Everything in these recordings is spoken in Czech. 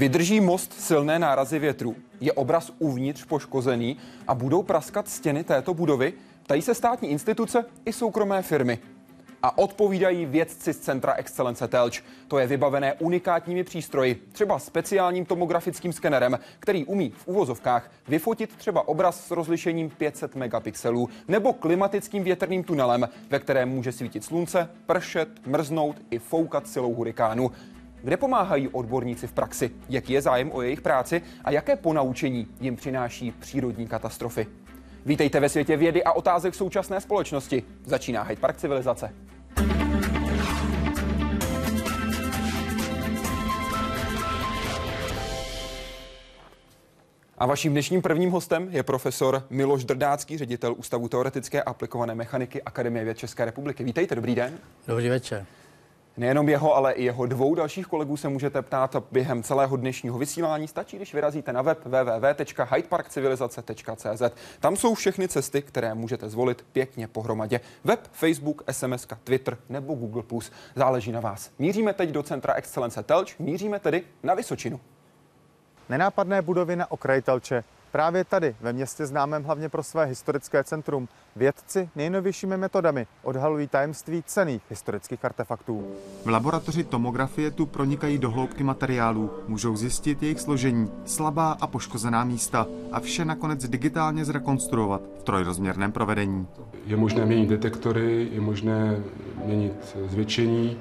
Vydrží most silné nárazy větru? Je obraz uvnitř poškozený a budou praskat stěny této budovy? Ptají se státní instituce i soukromé firmy. A odpovídají vědci z Centra Excelence Telč. To je vybavené unikátními přístroji, třeba speciálním tomografickým skenerem, který umí v uvozovkách vyfotit třeba obraz s rozlišením 500 megapixelů, nebo klimatickým větrným tunelem, ve kterém může svítit slunce, pršet, mrznout i foukat silou hurikánu. Kde pomáhají odborníci v praxi? Jaký je zájem o jejich práci a jaké ponaučení jim přináší přírodní katastrofy? Vítejte ve světě vědy a otázek současné společnosti. Začíná Hyde Park civilizace. A vaším dnešním prvním hostem je profesor Miloš Drdácký, ředitel Ústavu teoretické a aplikované mechaniky Akademie věd České republiky. Vítejte, dobrý den. Dobrý večer. Nejenom jeho, ale i jeho dvou dalších kolegů se můžete ptát během celého dnešního vysílání. Stačí, když vyrazíte na web www.hydeparkcivilizace.cz. Tam jsou všechny cesty, které můžete zvolit pěkně pohromadě. Web, Facebook, SMS, Twitter nebo Google+. Záleží na vás. Míříme teď do Centra Excelence Telč, míříme tedy na Vysočinu. Nenápadné budovy na okraji Telče Právě tady, ve městě známém hlavně pro své historické centrum, vědci nejnovějšími metodami odhalují tajemství cených historických artefaktů. V laboratoři tomografie tu pronikají do hloubky materiálů, můžou zjistit jejich složení, slabá a poškozená místa a vše nakonec digitálně zrekonstruovat v trojrozměrném provedení. Je možné měnit detektory, je možné měnit zvětšení,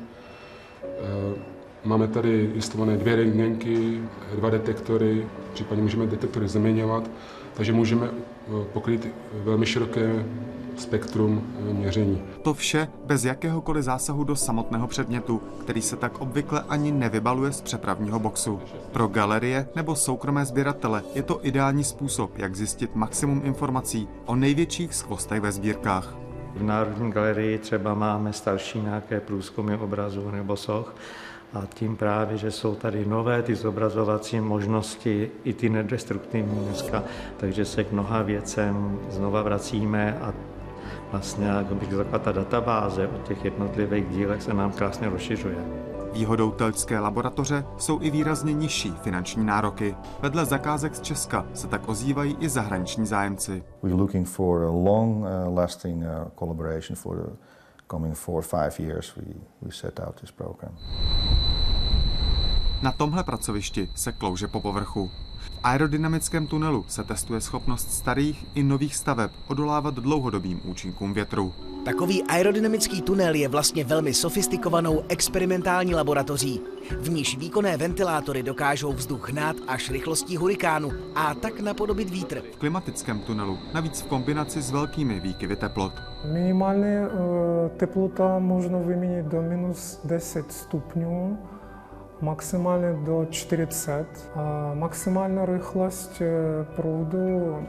Máme tady instalované dvě rentgenky, dva detektory, případně můžeme detektory zaměňovat, takže můžeme eh, pokrýt velmi široké spektrum eh, měření. To vše bez jakéhokoliv zásahu do samotného předmětu, který se tak obvykle ani nevybaluje z přepravního boxu. Pro galerie nebo soukromé sběratele je to ideální způsob, jak zjistit maximum informací o největších skvostech ve sbírkách. V Národní galerii třeba máme starší nějaké průzkumy obrazů nebo soch a tím právě, že jsou tady nové ty zobrazovací možnosti, i ty nedestruktivní dneska, takže se k mnoha věcem znova vracíme a vlastně, jak bych řekla, ta databáze o těch jednotlivých dílech se nám krásně rozšiřuje. Výhodou telčské laboratoře jsou i výrazně nižší finanční nároky. Vedle zakázek z Česka se tak ozývají i zahraniční zájemci. We're looking for a long uh, lasting uh, collaboration for the coming four five years we, we set out this program. Na tomhle pracovišti se klouže po povrchu. V aerodynamickém tunelu se testuje schopnost starých i nových staveb odolávat dlouhodobým účinkům větru. Takový aerodynamický tunel je vlastně velmi sofistikovanou experimentální laboratoří. V níž výkonné ventilátory dokážou vzduch hnát až rychlostí hurikánu a tak napodobit vítr. V klimatickém tunelu navíc v kombinaci s velkými výkyvy teplot. Minimální uh, teplota možno vyměnit do minus 10 stupňů максимально до 400, а максимальна рихлость проводу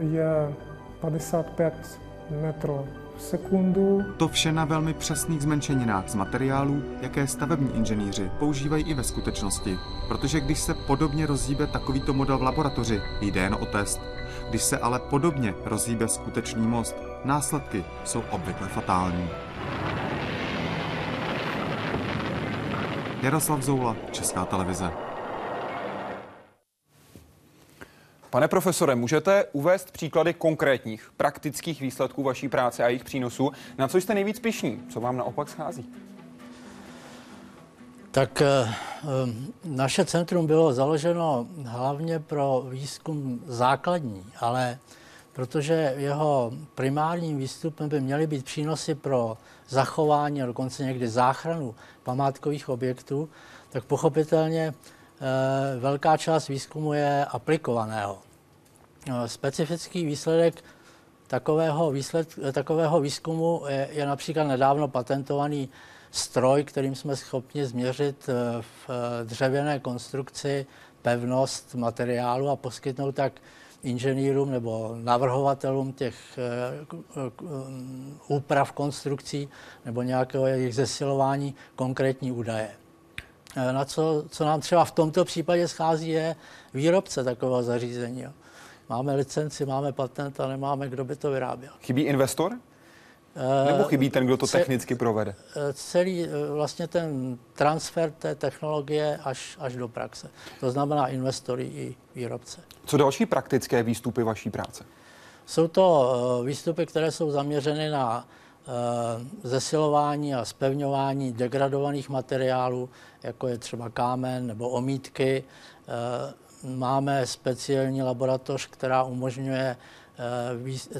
je 55 metrů v sekundu. To vše na velmi přesných zmenšeninách z materiálů, jaké stavební inženýři používají i ve skutečnosti. Protože když se podobně rozhýbe takovýto model v laboratoři, jde jen o test. Když se ale podobně rozhýbe skutečný most, následky jsou obvykle fatální. Jaroslav Zoula, Česká televize. Pane profesore, můžete uvést příklady konkrétních, praktických výsledků vaší práce a jejich přínosů? Na co jste nejvíc pišní? Co vám naopak schází? Tak eh, naše centrum bylo založeno hlavně pro výzkum základní, ale protože jeho primárním výstupem by měly být přínosy pro zachování a dokonce někdy záchranu památkových objektů, tak pochopitelně eh, velká část výzkumu je aplikovaného. Eh, specifický výsledek takového, výsled, takového výzkumu je, je například nedávno patentovaný stroj, kterým jsme schopni změřit eh, v dřevěné konstrukci pevnost materiálu a poskytnout tak inženýrům nebo navrhovatelům těch eh, úprav konstrukcí nebo nějakého jejich zesilování konkrétní údaje. Eh, na co, co nám třeba v tomto případě schází, je výrobce takového zařízení. Máme licenci, máme patent a nemáme, kdo by to vyráběl. Chybí investor? Nebo chybí ten, kdo to technicky provede? Celý vlastně ten transfer té technologie až, až do praxe. To znamená investory i výrobce. Co další praktické výstupy vaší práce? Jsou to výstupy, které jsou zaměřeny na zesilování a spevňování degradovaných materiálů, jako je třeba kámen nebo omítky. Máme speciální laboratoř, která umožňuje Eh,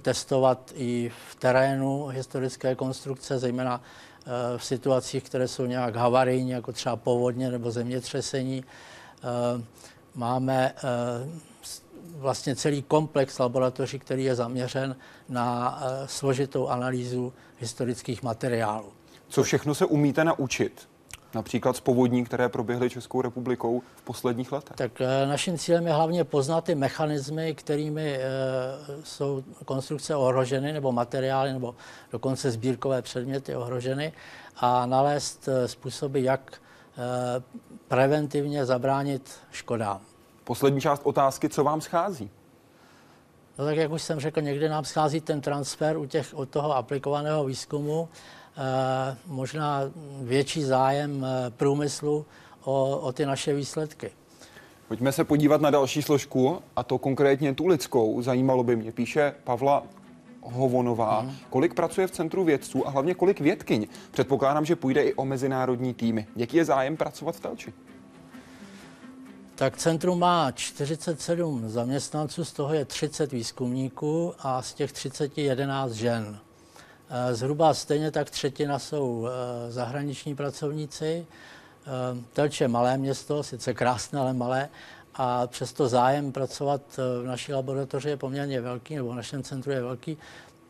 testovat i v terénu historické konstrukce, zejména eh, v situacích, které jsou nějak havarijní, jako třeba povodně nebo zemětřesení. Eh, máme vlastně celý komplex laboratoří, který je zaměřen na složitou analýzu historických materiálů. Co všechno se umíte naučit? Například z povodní, které proběhly Českou republikou v posledních letech? Tak eh, naším cílem je hlavně poznat ty mechanismy, kterými e, jsou konstrukce ohroženy, nebo materiály, nebo dokonce sbírkové předměty ohroženy a nalézt eh, způsoby, jak preventivně zabránit škodám. Poslední část otázky, co vám schází? No tak jak už jsem řekl, někdy nám schází ten transfer u, těch, u toho aplikovaného výzkumu Eh, možná větší zájem eh, průmyslu o, o ty naše výsledky. Pojďme se podívat na další složku, a to konkrétně tu lidskou. Zajímalo by mě, píše Pavla Hovonová. Hmm. Kolik pracuje v Centru vědců a hlavně kolik vědkyň? Předpokládám, že půjde i o mezinárodní týmy. Jaký je zájem pracovat v Telči? Tak centrum má 47 zaměstnanců, z toho je 30 výzkumníků a z těch 30 11 žen. Eh, zhruba stejně tak třetina jsou eh, zahraniční pracovníci. Eh, Telč je malé město, sice krásné, ale malé, a přesto zájem pracovat v naší laboratoři je poměrně velký, nebo v našem centru je velký.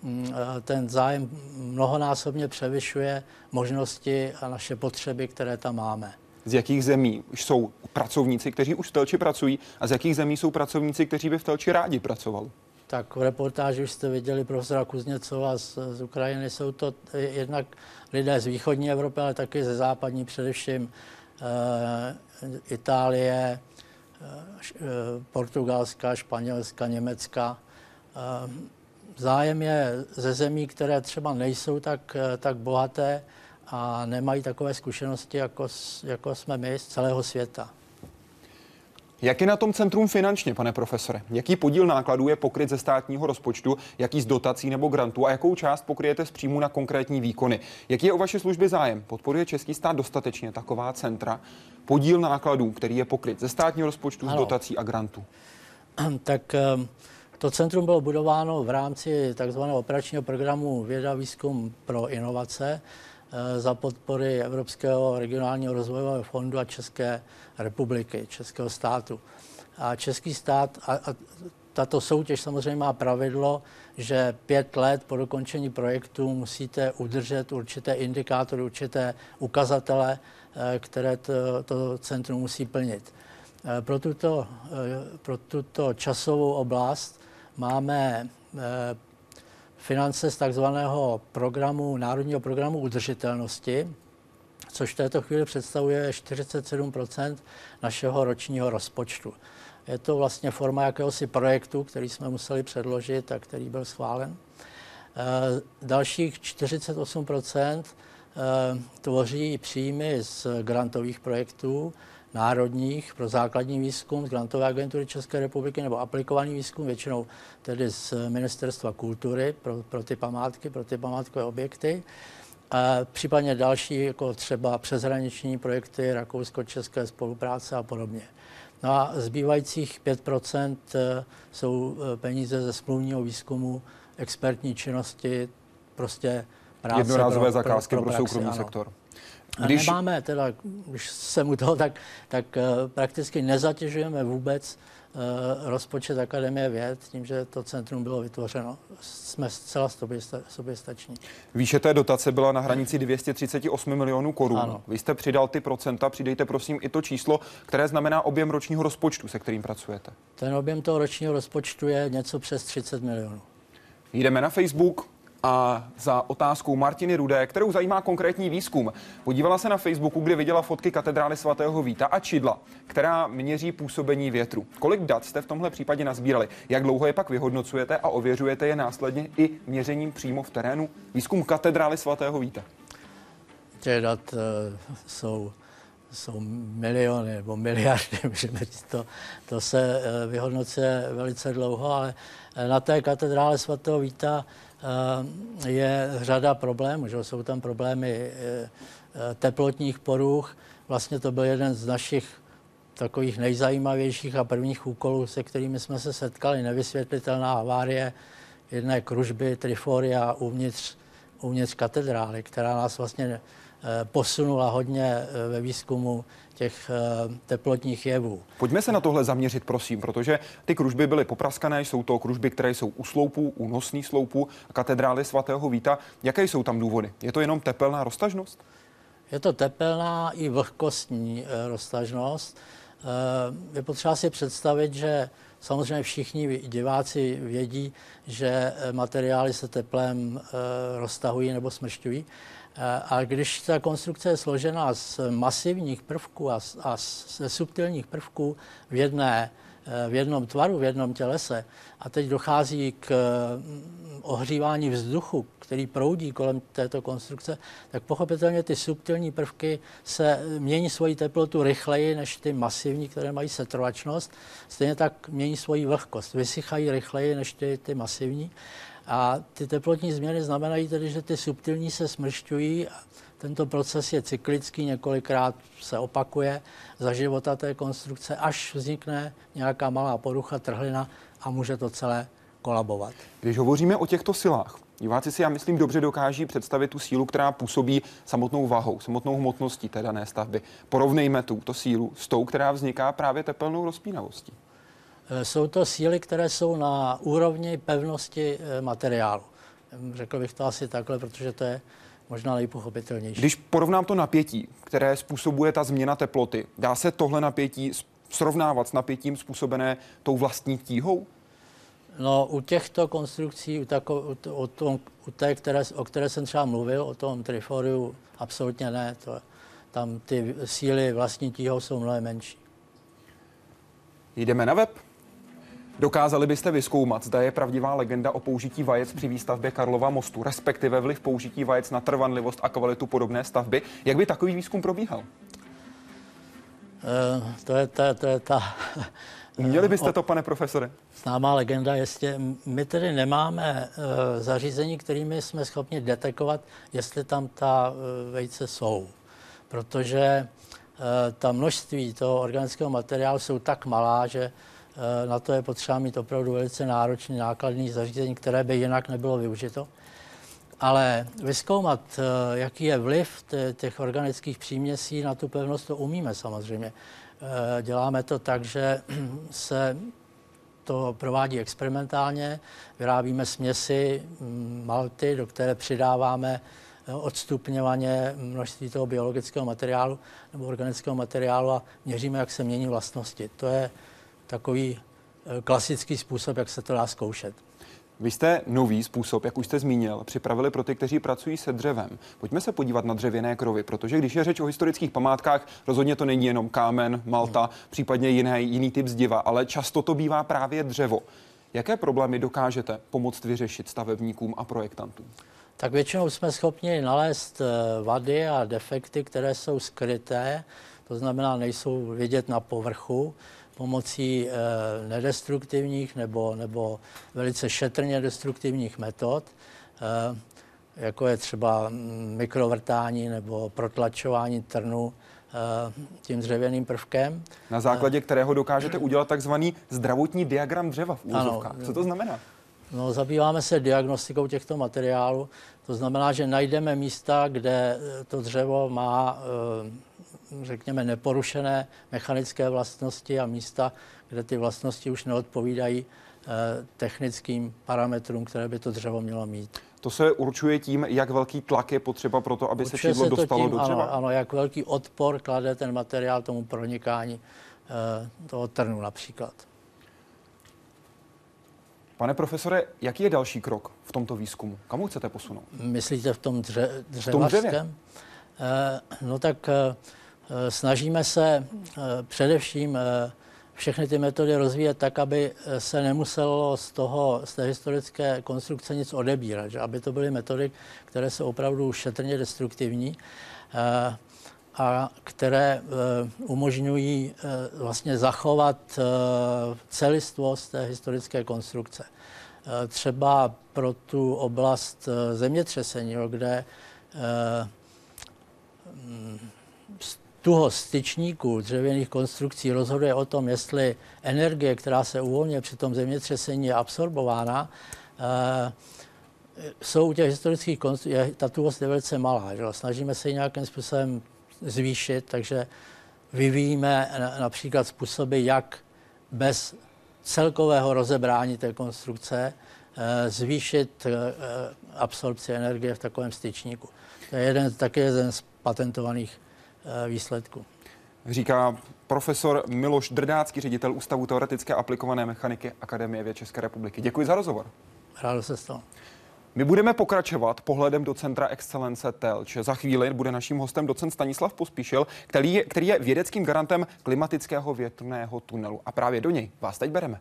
Mm, ten zájem mnohonásobně převyšuje možnosti a naše potřeby, které tam máme. Z jakých zemí jsou pracovníci, kteří už v Telči pracují a z jakých zemí jsou pracovníci, kteří by v Telči rádi pracovali? Tak v reportáži už jste viděli profesora Kuzněcova z, z Ukrajiny. Jsou to jednak lidé z východní Evropy, ale taky ze západní, především e, Itálie, e, Portugalska, Španělska, Německa. Zájem je ze zemí, které třeba nejsou tak, tak bohaté a nemají takové zkušenosti, jako, jako jsme my z celého světa. Jak je na tom centrum finančně, pane profesore? Jaký podíl nákladů je pokryt ze státního rozpočtu, jaký z dotací nebo grantů a jakou část pokryjete z příjmu na konkrétní výkony? Jaký je o vaše služby zájem? Podporuje český stát dostatečně taková centra? Podíl nákladů, který je pokryt ze státního rozpočtu, ano. z dotací a grantů? Tak ehm, to centrum bylo budováno v rámci takzvaného operačního programu Věda výzkum pro inovace za podpory Evropského regionálního rozvojového fondu a České republiky, českého státu. A český stát, a, a tato soutěž samozřejmě má pravidlo, že pět let po dokončení projektu musíte udržet určité indikátory, určité ukazatele, eh, které to, to centrum musí plnit. Eh, pro tuto, eh, pro tuto časovou oblast máme finance z takzvaného programu, národního programu udržitelnosti, což v této chvíli představuje 47% našeho ročního rozpočtu. Je to vlastně forma jakéhosi projektu, který jsme museli předložit a který byl schválen. E, dalších 48 e, tvoří příjmy z grantových projektů, národních pro základní výzkum z Grantové agentury České republiky nebo aplikovaný výzkum, většinou tedy z Ministerstva kultury pro, pro ty památky, pro ty památkové objekty a případně další, jako třeba přeshraniční projekty rakousko-české spolupráce a podobně. No a zbývajících 5 eh, jsou eh, peníze ze smluvního výzkumu, expertní činnosti, prostě práce Jednorázové pro, zakázky pro, pro, pro soukromý ano. sektor. Když... Nemáme teda, když jsem u toho, tak, tak eh, prakticky nezatěžujeme vůbec Eh, rozpočet Akademie věd, tím, že to centrum bylo vytvořeno. Jsme zcela soběstační. Výše té dotace byla na hranici 238 milionů korun. Ano. Vy jste přidal ty procenta, přidejte prosím i to číslo, které znamená objem ročního rozpočtu, se kterým pracujete. Ten objem toho ročního rozpočtu je něco přes 30 milionů. Jdeme na Facebook, A za otázkou Martiny Rudé, kterou zajímá konkrétní výzkum, podívala se na Facebooku, kde viděla fotky katedrály svatého Víta a čidla, která měří působení větru. Kolik dat jste v tomhle případě nazbírali? Jak dlouho je pak vyhodnocujete a ověřujete je následně i měřením přímo v terénu? Výzkum katedrály svatého Víta. Těch dat uh, jsou jsou miliony nebo miliardy, můžeme říct, to, to se eh, vyhodnocuje velice dlouho, ale eh, na té katedrále svatého Víta eh, je řada problémů, že jsou tam problémy teplotních poruch. Vlastně to byl jeden z našich takových nejzajímavějších a prvních úkolů, se kterými jsme se setkali, nevysvětlitelná havárie jedné kružby Triforia uvnitř, uvnitř katedrály, která nás vlastně Eh, posunula hodně eh, ve výzkumu těch eh, teplotních jevů. Pojďme se na tohle zaměřit, prosím, protože ty kružby byly popraskané, jsou to kružby, které jsou u sloupů, u nosných sloupů katedrály svatého Víta. Jaké jsou tam důvody? Je to jenom tepelná roztažnost? Je to tepelná i vlhkostní roztažnost. Je potřeba si představit, že samozřejmě všichni diváci vědí, že materiály se teplem roztahují nebo smršťují, a když ta konstrukce je složena z masivních prvků a, a ze subtilních prvků v, jedné, eh, v jednom tvaru, v jednom tělese, a teď dochází k mm, ohřívání vzduchu, který proudí kolem této konstrukce, tak pochopitelně ty subtilní prvky se mění svoji teplotu rychleji než ty masivní, které mají setrvačnost. Stejně tak mění svoji vlhkost, vysychají rychleji než ty, ty masivní. A ty teplotní změny znamenají tedy, že ty subtilní se smršťují. Tento proces je cyklický, několikrát se opakuje za života té konstrukce, až vznikne nějaká malá porucha, trhlina a může to celé kolabovat. Když hovoříme o těchto silách, diváci si, já myslím, dobře dokáží představit tu sílu, která působí samotnou vahou, samotnou hmotností té dané stavby. Porovnejme tu sílu s tou, která vzniká právě tepelnou rozpínavostí. Eh, jsou to síly, které jsou na úrovni pevnosti eh, materiálu. Řekl bych to asi takhle, protože to je možná nejpochopitelnější. Když porovnám to napětí, které způsobuje ta změna teploty, dá se tohle napětí srovnávat s napětím způsobené tou vlastní tíhou? No, u těchto konstrukcí, u, tako, u, o, tom, u té, které, o které jsem třeba mluvil, o tom triforiu, absolutně ne. To, tam ty síly vlastní tíhou jsou mnohem menší. Jdeme na web. Dokázali byste vyskoumat, zda je pravdivá legenda o použití vajec při výstavbě Karlova mostu, respektive vliv použití vajec na trvanlivost a kvalitu podobné stavby? Jak by takový výzkum probíhal? Uh, to je ta, to je ta Uměli byste to, pane profesore? Známá legenda, jestli my tedy nemáme uh, zařízení, kterými jsme schopni detekovat, jestli tam ta uh, vejce jsou. Protože ta množství toho organického materiálu jsou tak malá, že Eh, na to je potřeba mít opravdu velice náročný, nákladný zařízení, které by jinak nebylo využito. Ale vyskoumat, eh, jaký je vliv těch organických příměsí na tu pevnost, to umíme samozřejmě. Eh, děláme to tak, že se to provádí experimentálně, vyrábíme směsi mm, malty, do které přidáváme odstupňovaně množství toho biologického materiálu nebo organického materiálu a měříme, jak se mění vlastnosti. To je takový eh, klasický způsob, jak se to dá zkoušet. Vy jste nový způsob, jak už jste zmínil, připravili pro ty, kteří pracují se dřevem. Pojďme se podívat na dřevěné krovy, protože když je řeč o historických památkách, rozhodně to není jenom kámen, malta, hmm. případně jiný, jiný typ zdiva, ale často to bývá právě dřevo. Jaké problémy dokážete pomoct vyřešit stavebníkům a projektantům? Tak většinou jsme schopni nalézt eh, vady a defekty, které jsou skryté, to znamená, nejsou vidět na povrchu pomocí e, nedestruktivních nebo, nebo velice šetrně destruktivních metod, e, jako je třeba mikrovrtání nebo protlačování trnu e, tím dřevěným prvkem. Na základě kterého dokážete udělat takzvaný zdravotní diagram dřeva v úzovkách. Co to znamená? No, zabýváme se diagnostikou těchto materiálů. To znamená, že najdeme místa, kde to dřevo má řekněme, neporušené mechanické vlastnosti a místa, kde ty vlastnosti už neodpovídají eh, technickým parametrům, které by to dřevo mělo mít. To se určuje tím, jak velký tlak je potřeba pro to, aby určuje se čidlo se dostalo tím, do dřeva? Ano, ano, jak velký odpor klade ten materiál tomu pronikání eh, toho trnu například. Pane profesore, jaký je další krok v tomto výzkumu? Kam chcete posunout? Myslíte v tom dře, dřevařském? Eh, no tak eh, snažíme se především všechny ty metody rozvíjet tak, aby se nemuselo z toho, z té historické konstrukce nic odebírat, že aby to byly metody, které jsou opravdu šetrně destruktivní a které umožňují vlastně zachovat celistvost té historické konstrukce. Třeba pro tu oblast zemětřesení, kde tuho styčníků dřevěných konstrukcí rozhoduje o tom, jestli energie, která se uvolňuje při tom zemětřesení, je absorbována, eh, jsou u těch historických konstrukcí, ta tuhost je velice malá. Že? Snažíme se ji nějakým způsobem zvýšit, takže vyvíjíme například způsoby, jak bez celkového rozebrání té konstrukce eh, zvýšit eh, absorpci energie v takovém styčníku. To je jeden, taky jeden z patentovaných výsledku. Říká profesor Miloš Drdácký, ředitel Ústavu teoretické aplikované mechaniky Akademie věd České republiky. Děkuji za rozhovor. Rád se stalo. My budeme pokračovat pohledem do Centra excelence Telč. Za chvíli bude naším hostem docent Stanislav Pospíšil, který je, který je vědeckým garantem klimatického větrného tunelu. A právě do něj vás teď bereme.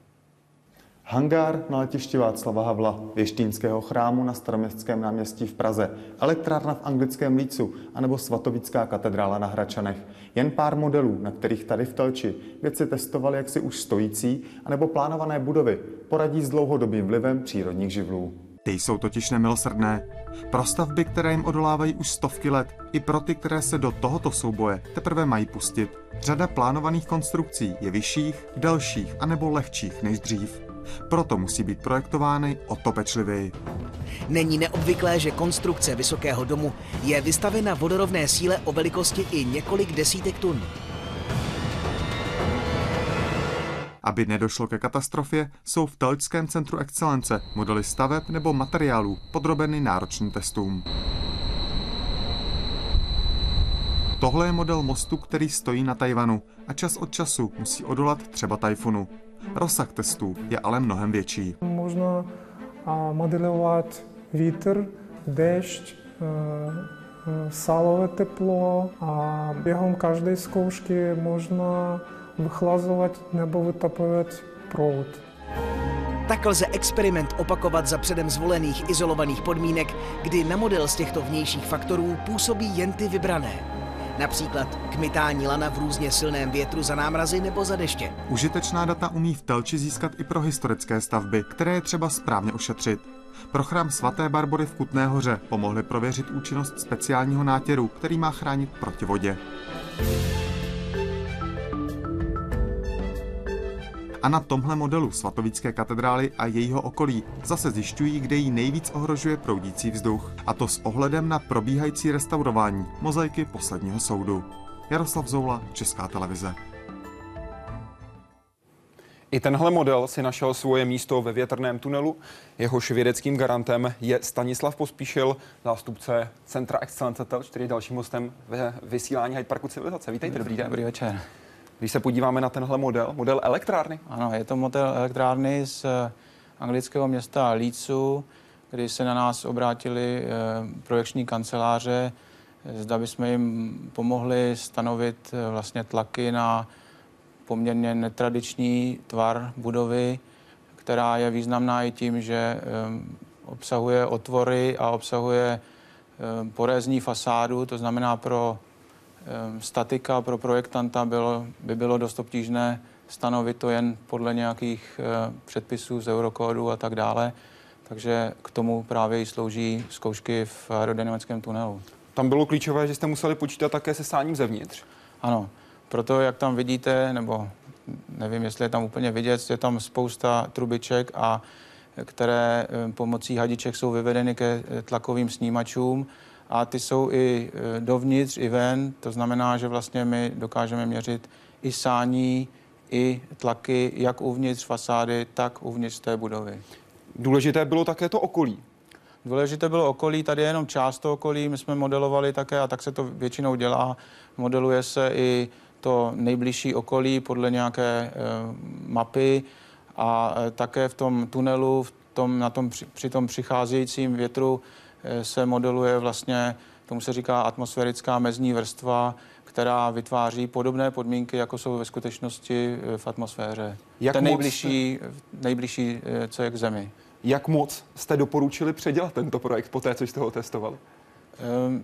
Hangár na letišti Václava Havla, Věštínského chrámu na staroměstském náměstí v Praze, elektrárna v anglickém Lícu anebo svatovická katedrála na Hračanech. Jen pár modelů, na kterých tady v Telči vědci testovali jaksi už stojící anebo plánované budovy poradí s dlouhodobým vlivem přírodních živlů. Ty jsou totiž nemilosrdné. Pro stavby, které jim odolávají už stovky let, i pro ty, které se do tohoto souboje teprve mají pustit. Řada plánovaných konstrukcí je vyšších, delších anebo lehčích než dřív. Proto musí být projektovány o to pečlivěji. Není neobvyklé, že konstrukce Vysokého domu je vystavena vodorovné síle o velikosti i několik desítek tun. Aby nedošlo ke katastrofě, jsou v Telčském centru excelence modely staveb nebo materiálů podrobeny náročným testům. Tohle je model mostu, který stojí na Tajvanu a čas od času musí odolat třeba tajfunu. Rozsah testů je ale mnohem větší. Možno modelovat vítr, dešť, salové teplo a během každé zkoušky možno vychlazovat nebo vytapovat proud. Tak lze experiment opakovat za předem zvolených izolovaných podmínek, kdy na model z těchto vnějších faktorů působí jen ty vybrané. Například kmitání lana v různě silném větru za námrazy nebo za deště. Užitečná data umí v Telči získat i pro historické stavby, které je třeba správně ošetřit. Pro chrám svaté Barbory v Kutné hoře pomohli prověřit účinnost speciálního nátěru, který má chránit proti vodě. A na tomhle modelu svatovické katedrály a jejího okolí zase zjišťují, kde jí nejvíc ohrožuje proudící vzduch. A to s ohledem na probíhající restaurování mozaiky posledního soudu. Jaroslav Zoula, Česká televize. I tenhle model si našel svoje místo ve větrném tunelu. Jehož vědeckým garantem je Stanislav Pospíšil, zástupce Centra Excelence Tel, který je dalším hostem ve vysílání Hyde Parku Civilizace. Vítejte, dobrý den. Dobrý večer. Když se podíváme na tenhle model, model elektrárny. Ano, je to model elektrárny z eh, anglického města Leedsu, kdy se na nás obrátili eh, projekční kanceláře, zda bychom jim pomohli stanovit eh, vlastně tlaky na poměrně netradiční tvar budovy, která je významná i tím, že obsahuje otvory a obsahuje porézní fasádu, to znamená pro statika pro projektanta bylo, by bylo dost obtížné stanovit to jen podle nějakých eh, předpisů z eurokódu a tak dále. Takže k tomu právě i slouží zkoušky v aerodynamickém tunelu. Tam bylo klíčové, že jste museli počítat také se sáním zevnitř. Ano, proto jak tam vidíte, nebo nevím, jestli je tam úplně vidět, je tam spousta trubiček a které eh, pomocí hadiček jsou vyvedeny ke eh, tlakovým snímačům a ty jsou i e, dovnitř, i ven. To znamená, že vlastně my dokážeme měřit i sání, i tlaky, jak uvnitř fasády, tak uvnitř té budovy. Důležité bylo také to okolí. Důležité bylo okolí, tady je jenom část toho okolí, my jsme modelovali také, a tak se to většinou dělá, modeluje se i to nejbližší okolí podle nějaké e, mapy a také v tom tunelu, v tom, na tom, při tom přicházejícím větru se modeluje vlastně, tomu se říká atmosférická mezní vrstva, která vytváří podobné podmínky, jako jsou ve skutečnosti v atmosféře. Jak Ten nejbližší, moc... nejbližší, co je k Zemi. Jak moc jste doporučili předělat tento projekt po té, co jste ho testovali? Um,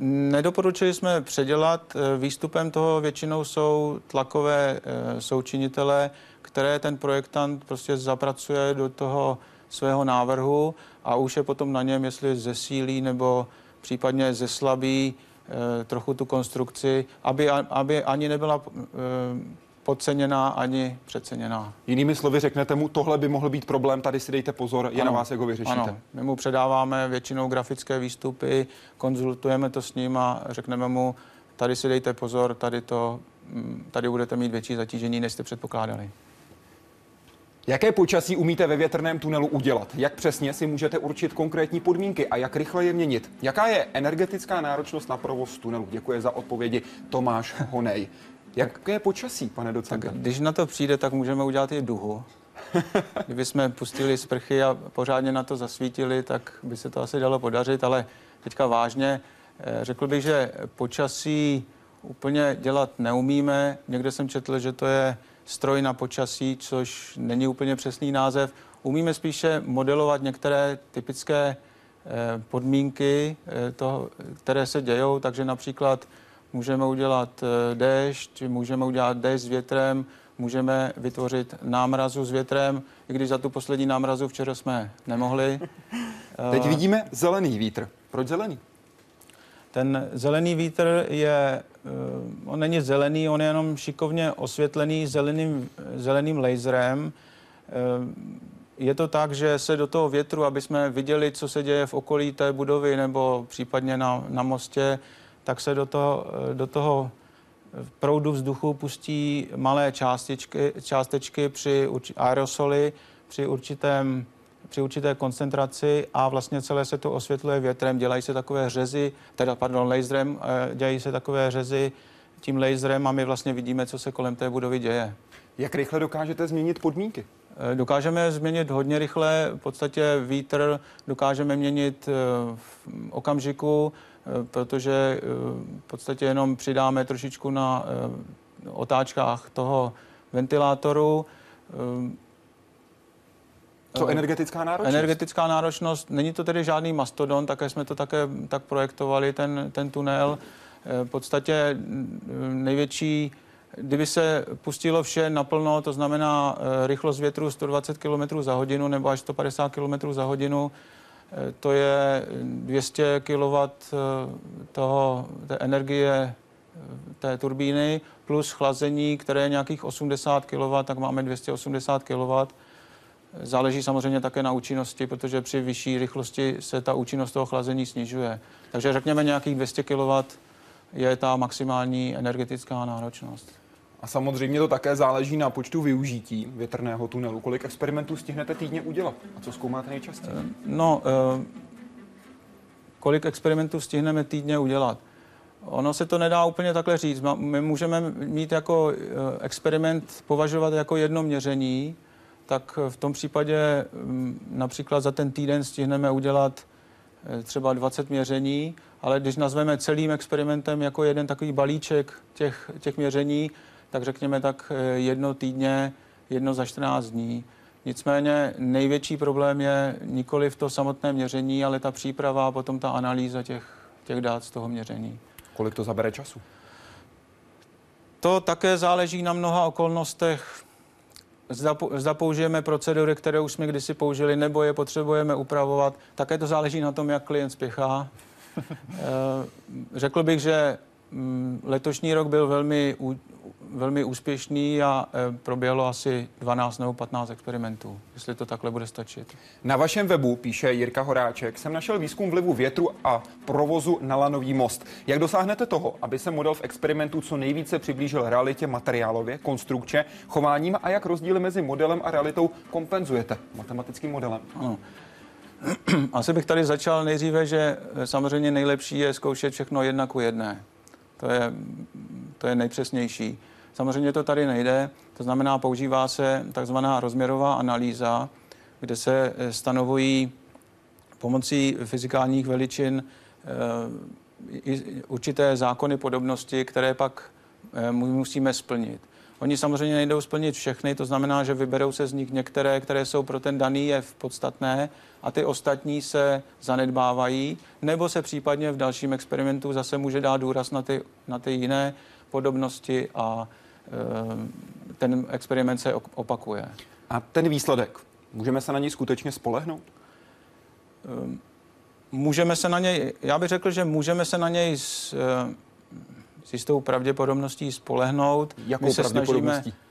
Nedoporučili jsme předělat. Výstupem toho většinou jsou tlakové eh, součinitele, které ten projektant prostě zapracuje do toho svého návrhu a už je potom na něm, jestli zesílí nebo případně zeslabí eh, trochu tu konstrukci, aby, aby ani nebyla eh, podceněná ani přeceněná. Jinými slovy řeknete mu, tohle by mohl být problém, tady si dejte pozor, je ano, na vás, jak ho vyřešíte. Ano, my mu předáváme většinou grafické výstupy, konzultujeme to s ním a řekneme mu, tady si dejte pozor, tady, to, mm, tady budete mít větší zatížení, než jste předpokládali. Jaké počasí umíte ve větrném tunelu udělat? Jak přesně si můžete určit konkrétní podmínky a jak rychle je měnit? Jaká je energetická náročnost na provoz tunelu? Děkuji za odpovědi Tomáš Honej. Jaké je počasí, pane docente? Tak když na to přijde, tak můžeme udělat i duhu. Kdyby jsme pustili sprchy a pořádně na to zasvítili, tak by se to asi dalo podařit, ale teďka vážně, eh, řekl bych, že počasí úplně dělat neumíme. Někde jsem četl, že to je stroj na počasí, což není úplně přesný název. Umíme spíše modelovat některé typické eh, podmínky, eh, toho, které se dějou, takže například můžeme udělat eh, déšť, můžeme udělat déšť s větrem, můžeme vytvořit námrazu s větrem, i když za tu poslední námrazu včera jsme nemohli. Teď vidíme zelený vítr. Proč zelený? Ten zelený vítr je, eh, on není zelený, on je jenom šikovně osvětlený zeleným, zeleným laserem. Eh, je to tak, že se do toho větru, aby jsme viděli, co se děje v okolí té budovy nebo případně na, na mostě, tak se do toho, do toho proudu vzduchu pustí malé částečky, částečky při aerosoly při určitém při určité koncentraci a vlastně celé se to osvětluje větrem, dělají se takové řezy, teda pardon, laserem, eh, dělají se takové řezy tím laserem a my vlastně vidíme, co se kolem té budovy děje. Jak rychle dokážete změnit podmínky? Eh, dokážeme změnit hodně rychle, v podstatě vítr dokážeme měnit eh, v okamžiku, protože v podstatě jenom přidáme trošičku na otáčkách toho ventilátoru. Co energetická náročnost? Energetická náročnost, není to tedy žádný mastodon, také jsme to také tak projektovali, ten, ten tunel. V podstatě mm, největší, kdyby se pustilo vše naplno, to znamená rychlost větru 120 km za hodinu nebo až 150 km za hodinu, to je 200 kW eh, toho, té energie eh, té turbíny plus chlazení, které je nějakých 80 kW, tak máme 280 kW. Záleží samozřejmě také na účinnosti, protože při vyšší rychlosti se ta účinnost toho chlazení snižuje. Takže řekněme nějakých 200 kW je ta maximální energetická náročnost. A samozřejmě to také záleží na počtu využití větrného tunelu. Kolik experimentů stihnete týdně udělat? A co zkoumáte nejčastěji? Eh, no, eh, kolik experimentů stihneme týdně udělat? Ono se to nedá úplně takhle říct. My můžeme mít jako eh, experiment považovat jako jedno měření, tak v tom případě mm, například za ten týden stihneme udělat třeba 20 měření, ale když nazveme celým experimentem jako jeden takový balíček těch, těch měření, tak řekněme tak eh, jedno týdně, jedno za 14 dní. Nicméně největší problém je nikoli v to samotné měření, ale ta příprava a potom ta analýza těch, těch dát z toho měření. Kolik to zabere času? To také záleží na mnoha okolnostech. Zda, zda použijeme procedury, které už jsme kdysi použili, nebo je potřebujeme upravovat. Také to záleží na tom, jak klient spěchá. Eh, řekl bych, že mm, letošní rok byl velmi velmi úspěšný a e, proběhlo asi 12 nebo 15 experimentů, jestli to takhle bude stačit. Na vašem webu, píše Jirka Horáček, jsem našel výzkum vlivu větru a provozu na lanový most. Jak dosáhnete toho, aby se model v experimentu co nejvíce přiblížil realitě materiálově, konstrukče, chováním a jak rozdíly mezi modelem a realitou kompenzujete matematickým modelem? Ano. Asi bych tady začal nejdříve, že e, samozřejmě nejlepší je zkoušet všechno jedna ku jedné. To je, to je nejpřesnější. Samozřejmě to tady nejde, To znamená, používá se takzvaná rozměrová analýza, kde se eh, stanovují pomocí fyzikálních veličin určité zákony podobnosti, které pak musíme splnit. Oni samozřejmě nejdou splnit všechny, to znamená, že vyberou se z nich některé, které jsou pro ten daný jev podstatné a ty ostatní se zanedbávají, nebo se případně v dalším experimentu zase může dát důraz na ty, na ty jiné podobnosti a ten experiment se opakuje. A ten výsledek, můžeme se na něj skutečně spolehnout? E, můžeme se na něj, já bych řekl, že můžeme se na něj s, e, s jistou pravděpodobností spolehnout. Jakou My se pravděpodobností? Snažíme,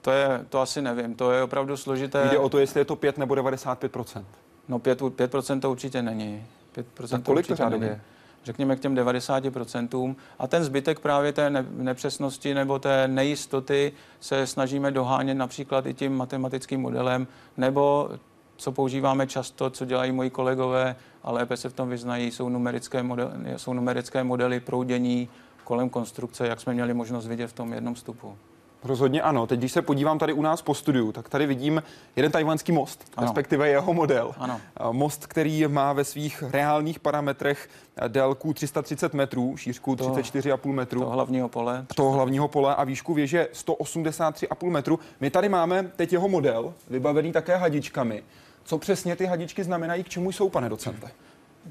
to, je, to asi nevím, to je opravdu složité. Jde o to, jestli je to 5 nebo 95% No 5, 5% to určitě není. 5 tak kolik to řádově? Řekněme k těm 90%. A ten zbytek právě té nepřesnosti nebo té nejistoty se snažíme dohánět například i tím matematickým modelem, nebo co používáme často, co dělají moji kolegové a lépe se v tom vyznají, jsou numerické, modely, jsou numerické modely proudění kolem konstrukce, jak jsme měli možnost vidět v tom jednom vstupu. Rozhodně ano. Teď, když se podívám tady u nás po studiu, tak tady vidím jeden tajvanský most, ano. respektive jeho model. Ano. Most, který má ve svých reálných parametrech délku 330 metrů, šířku 34,5 metrů. Toho hlavního pole. Toho hlavního pole a výšku věže 183,5 metru. My tady máme teď jeho model, vybavený také hadičkami. Co přesně ty hadičky znamenají, k čemu jsou, pane docente?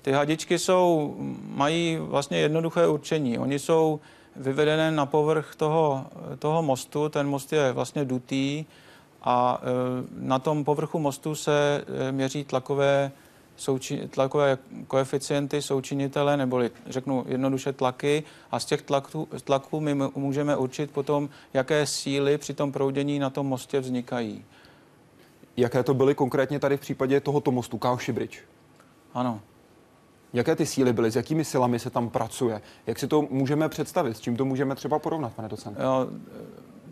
Ty hadičky jsou, mají vlastně jednoduché určení. Oni jsou vyvedené na povrch toho, toho mostu. Ten most je vlastně dutý a e, na tom povrchu mostu se e, měří tlakové, souči, tlakové koeficienty součinitele, neboli řeknu jednoduše tlaky a z těch tlaků, tlaků my můžeme určit potom, jaké síly při tom proudění na tom mostě vznikají. Jaké to byly konkrétně tady v případě tohoto mostu, Kauši Bridge? Ano. Jaké ty síly byly, s jakými silami se tam pracuje? Jak si to můžeme představit? S čím to můžeme třeba porovnat, pane docente? Jo,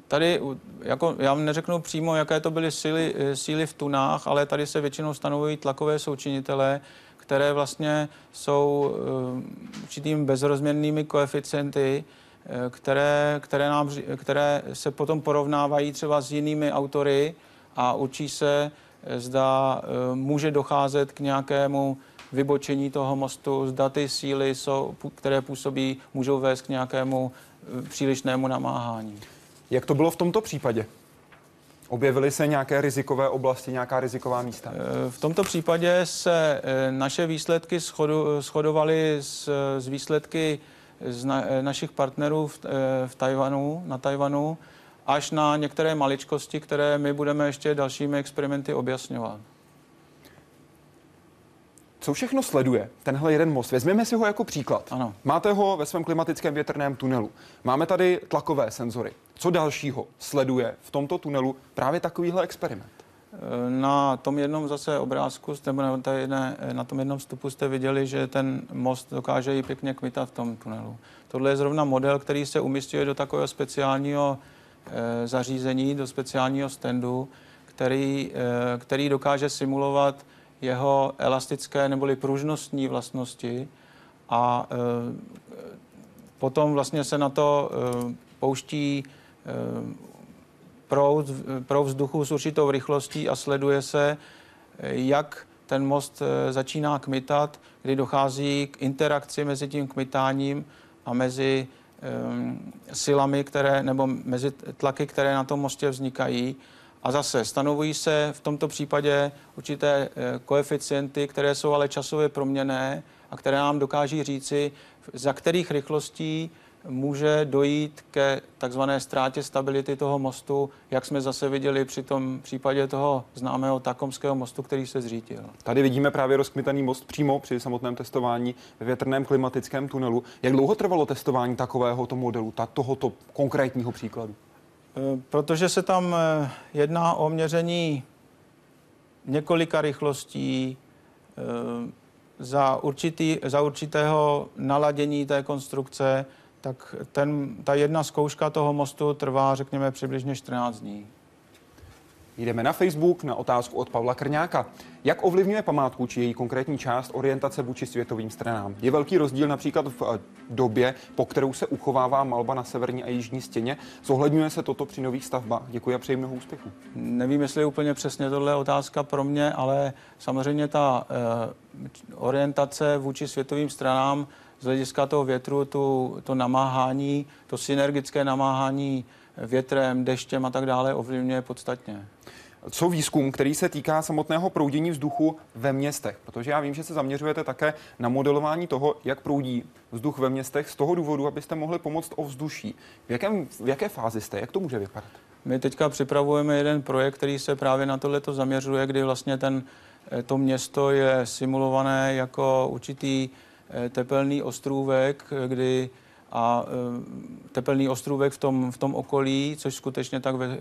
tady, jako, já neřeknu přímo, jaké to byly síly, síly v tunách, ale tady se většinou stanovují tlakové součinitele, které vlastně jsou uh, určitým bezrozměrnými koeficienty, uh, které, které, nám, které se potom porovnávají třeba s jinými autory a učí se, zda uh, může docházet k nějakému vybočení toho mostu, zda ty síly, jsou, které působí, můžou vést k nějakému eh, přílišnému namáhání. Jak to bylo v tomto případě? Objevily se nějaké rizikové oblasti, nějaká riziková místa? Eh, v tomto případě se eh, naše výsledky shodu, shodovaly s, s výsledky z na, našich partnerů v, v Tajvanu, na Tajvanu, až na některé maličkosti, které my budeme ještě dalšími experimenty objasňovat. Co všechno sleduje tenhle jeden most? Vezměme si ho jako příklad. Ano. Máte ho ve svém klimatickém větrném tunelu. Máme tady tlakové senzory. Co dalšího sleduje v tomto tunelu právě takovýhle experiment? Na tom jednom zase obrázku, nebo na, jedné, na tom jednom vstupu jste viděli, že ten most dokáže i pěkně kmitat v tom tunelu. Tohle je zrovna model, který se umistuje do takového speciálního e, zařízení, do speciálního standu, který, e, který dokáže simulovat jeho elastické neboli pružnostní vlastnosti a e, potom vlastně se na to e, pouští e, proud, proud vzduchu s určitou rychlostí a sleduje se, jak ten most začíná kmitat, kdy dochází k interakci mezi tím kmitáním a mezi silami, které, nebo mezi tlaky, které na tom mostě vznikají. A zase stanovují se v tomto případě určité eh, koeficienty, které jsou ale časově proměné a které nám dokáží říci, za kterých rychlostí může dojít ke takzvané ztrátě stability toho mostu, jak jsme zase viděli při tom případě toho známého Takomského mostu, který se zřítil. Tady vidíme právě rozkmitaný most přímo při samotném testování ve větrném klimatickém tunelu. Jak dlouho trvalo testování takovéhoto modelu, tohoto konkrétního příkladu? Protože se tam eh, jedná o měření několika rychlostí eh, za, určitý, za určitého naladění té konstrukce, tak ten, ta jedna zkouška toho mostu trvá, řekněme, přibližně 14 dní. Jdeme na Facebook na otázku od Pavla Krňáka. Jak ovlivňuje památku či její konkrétní část orientace vůči světovým stranám? Je velký rozdíl například v eh, době, po kterou se uchovává malba na severní a jižní stěně? Zohledňuje se toto při nových stavbách? Děkuji a přeji mnoho úspěchů. Nevím, jestli je úplně přesně tohle otázka pro mě, ale samozřejmě ta uh, orientace vůči světovým stranám z hlediska toho větru, tu, to namáhání, to synergické namáhání větrem, deštěm a tak dále ovlivňuje podstatně. Co výzkum, který se týká samotného proudění vzduchu ve městech? Protože já vím, že se zaměřujete také na modelování toho, jak proudí vzduch ve městech z toho důvodu, abyste mohli pomoct o vzduší. V, jakém, v jaké fázi jste? Jak to může vypadat? My teďka připravujeme jeden projekt, který se právě na tohle zaměřuje, kdy vlastně ten, eh, to město je simulované jako určitý eh, tepelný ostrůvek, kdy a e, tepelný ostrůvek v tom, v tom okolí, což skutečně tak ve, e,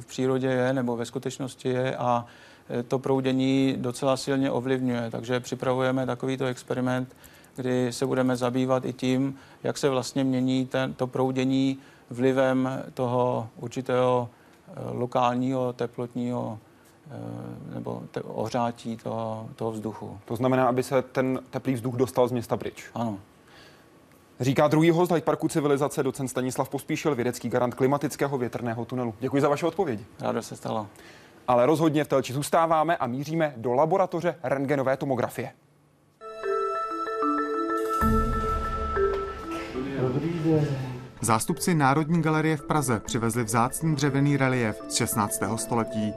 v přírodě je, nebo ve skutečnosti je a e, to proudění docela silně ovlivňuje. Takže připravujeme takovýto experiment, kdy se budeme zabývat i tím, jak se vlastně mění ten, to proudění vlivem toho určitého lokálního teplotního nebo te, ohřátí toho, toho vzduchu. To znamená, aby se ten teplý vzduch dostal z města pryč? Ano. Říká druhý host Hyde Parku civilizace, docent Stanislav Pospíšil, vědecký garant klimatického větrného tunelu. Děkuji za vaše odpovědi. Ráda se stalo. Ale rozhodně v Telči zůstáváme a míříme do laboratoře rengenové tomografie. Zástupci Národní galerie v Praze přivezli vzácný dřevěný relief z 16. století.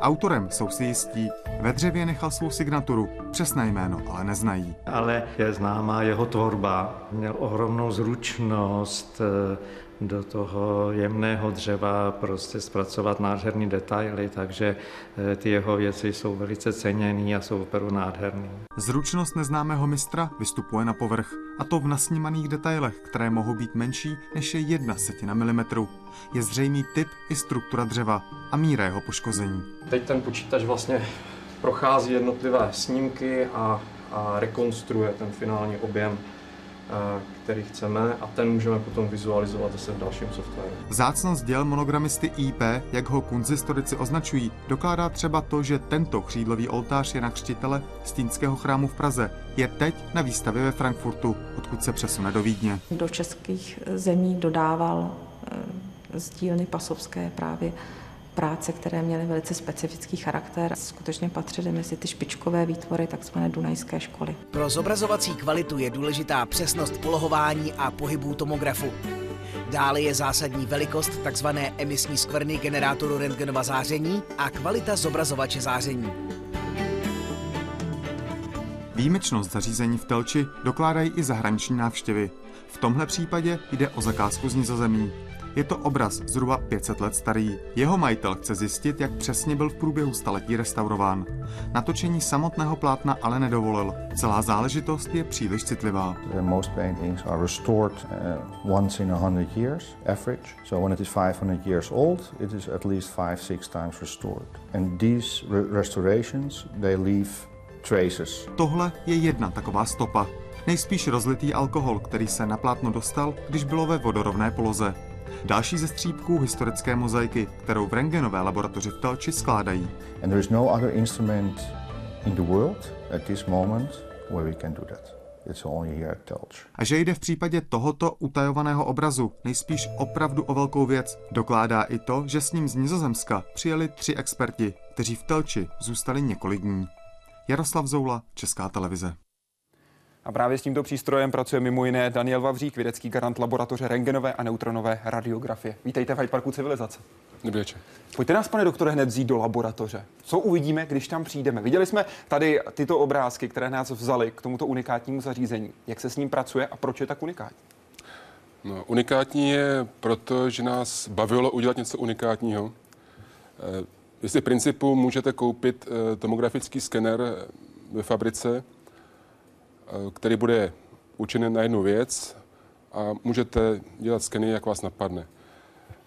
Autorem jsou si jistí. Ve dřevě nechal svou signaturu. Přesné jméno ale neznají. Ale je známá jeho tvorba. Měl ohromnou zručnost, do toho jemného dřeva prostě zpracovat nádherný detaily, takže eh, ty jeho věci jsou velice ceněný a jsou opravdu nádherný. Zručnost neznámého mistra vystupuje na povrch, a to v nasnímaných detailech, které mohou být menší než je jedna setina milimetru. Je zřejmý typ i struktura dřeva a míra jeho poškození. Teď ten počítač vlastně prochází jednotlivé snímky a, a rekonstruuje ten finální objem který chceme a ten můžeme potom vizualizovat zase v dalším softwaru. Zácnost děl monogramisty IP, jak ho kunzistorici označují, dokládá třeba to, že tento křídlový oltář je na křtitele Stínského chrámu v Praze. Je teď na výstavě ve Frankfurtu, odkud se přesune do Vídně. Do českých zemí dodával eh, z dílny Pasovské právě práce, které měly velice specifický charakter. Skutečně patřily mezi ty špičkové výtvory takzvané Dunajské školy. Pro zobrazovací kvalitu je důležitá přesnost polohování a pohybů tomografu. Dále je zásadní velikost tzv. emisní skvrny generátoru rentgenova záření a kvalita zobrazovače záření. Výjimečnost zařízení v Telči dokládají i zahraniční návštěvy. V tomhle případě jde o zakázku z Nizozemí. Je to obraz zhruba 500 let starý. Jeho majitel chce zjistit, jak přesně byl v průběhu staletí restaurován. Natočení samotného plátna ale nedovolil. Celá záležitost je příliš citlivá. Most paintings are restored uh, once in a hundred years, average. So when it is 500 years old, it is at least five, six times restored. And these re restorations, they leave traces. Tohle je jedna taková stopa. Nejspíš rozlitý alkohol, který se na plátno dostal, když bylo ve vodorovné poloze. Další ze střípků historické mozaiky, kterou v rengenové laboratoři v Telči skládají. And there is no other instrument in the world at this moment where we can do that. It's only here at Telch. A že jde v případě tohoto utajovaného obrazu nejspíš opravdu o velkou věc, dokládá i to, že s ním z Nizozemska přijeli tři experti, kteří v Telči zůstali několik dní. Jaroslav Zoula, Česká televize. A právě s tímto přístrojem pracuje mimo jiné Daniel Vavřík, vědecký garant laboratoře rengenové a neutronové radiografie. Vítejte v Hyde Parku civilizace. Dobrý večer. Pojďte nás, pane doktore, hned vzít do laboratoře. Co uvidíme, když tam přijdeme? Viděli jsme tady tyto obrázky, které nás vzali k tomuto unikátnímu zařízení. Jak se s ním pracuje a proč je tak unikátní? No, unikátní je proto, že nás bavilo udělat něco unikátního. Eh, vy si v principu můžete koupit eh, tomografický skener ve fabrice, Eh, který bude učený na jednu věc a můžete dělat skeny, jak vás napadne.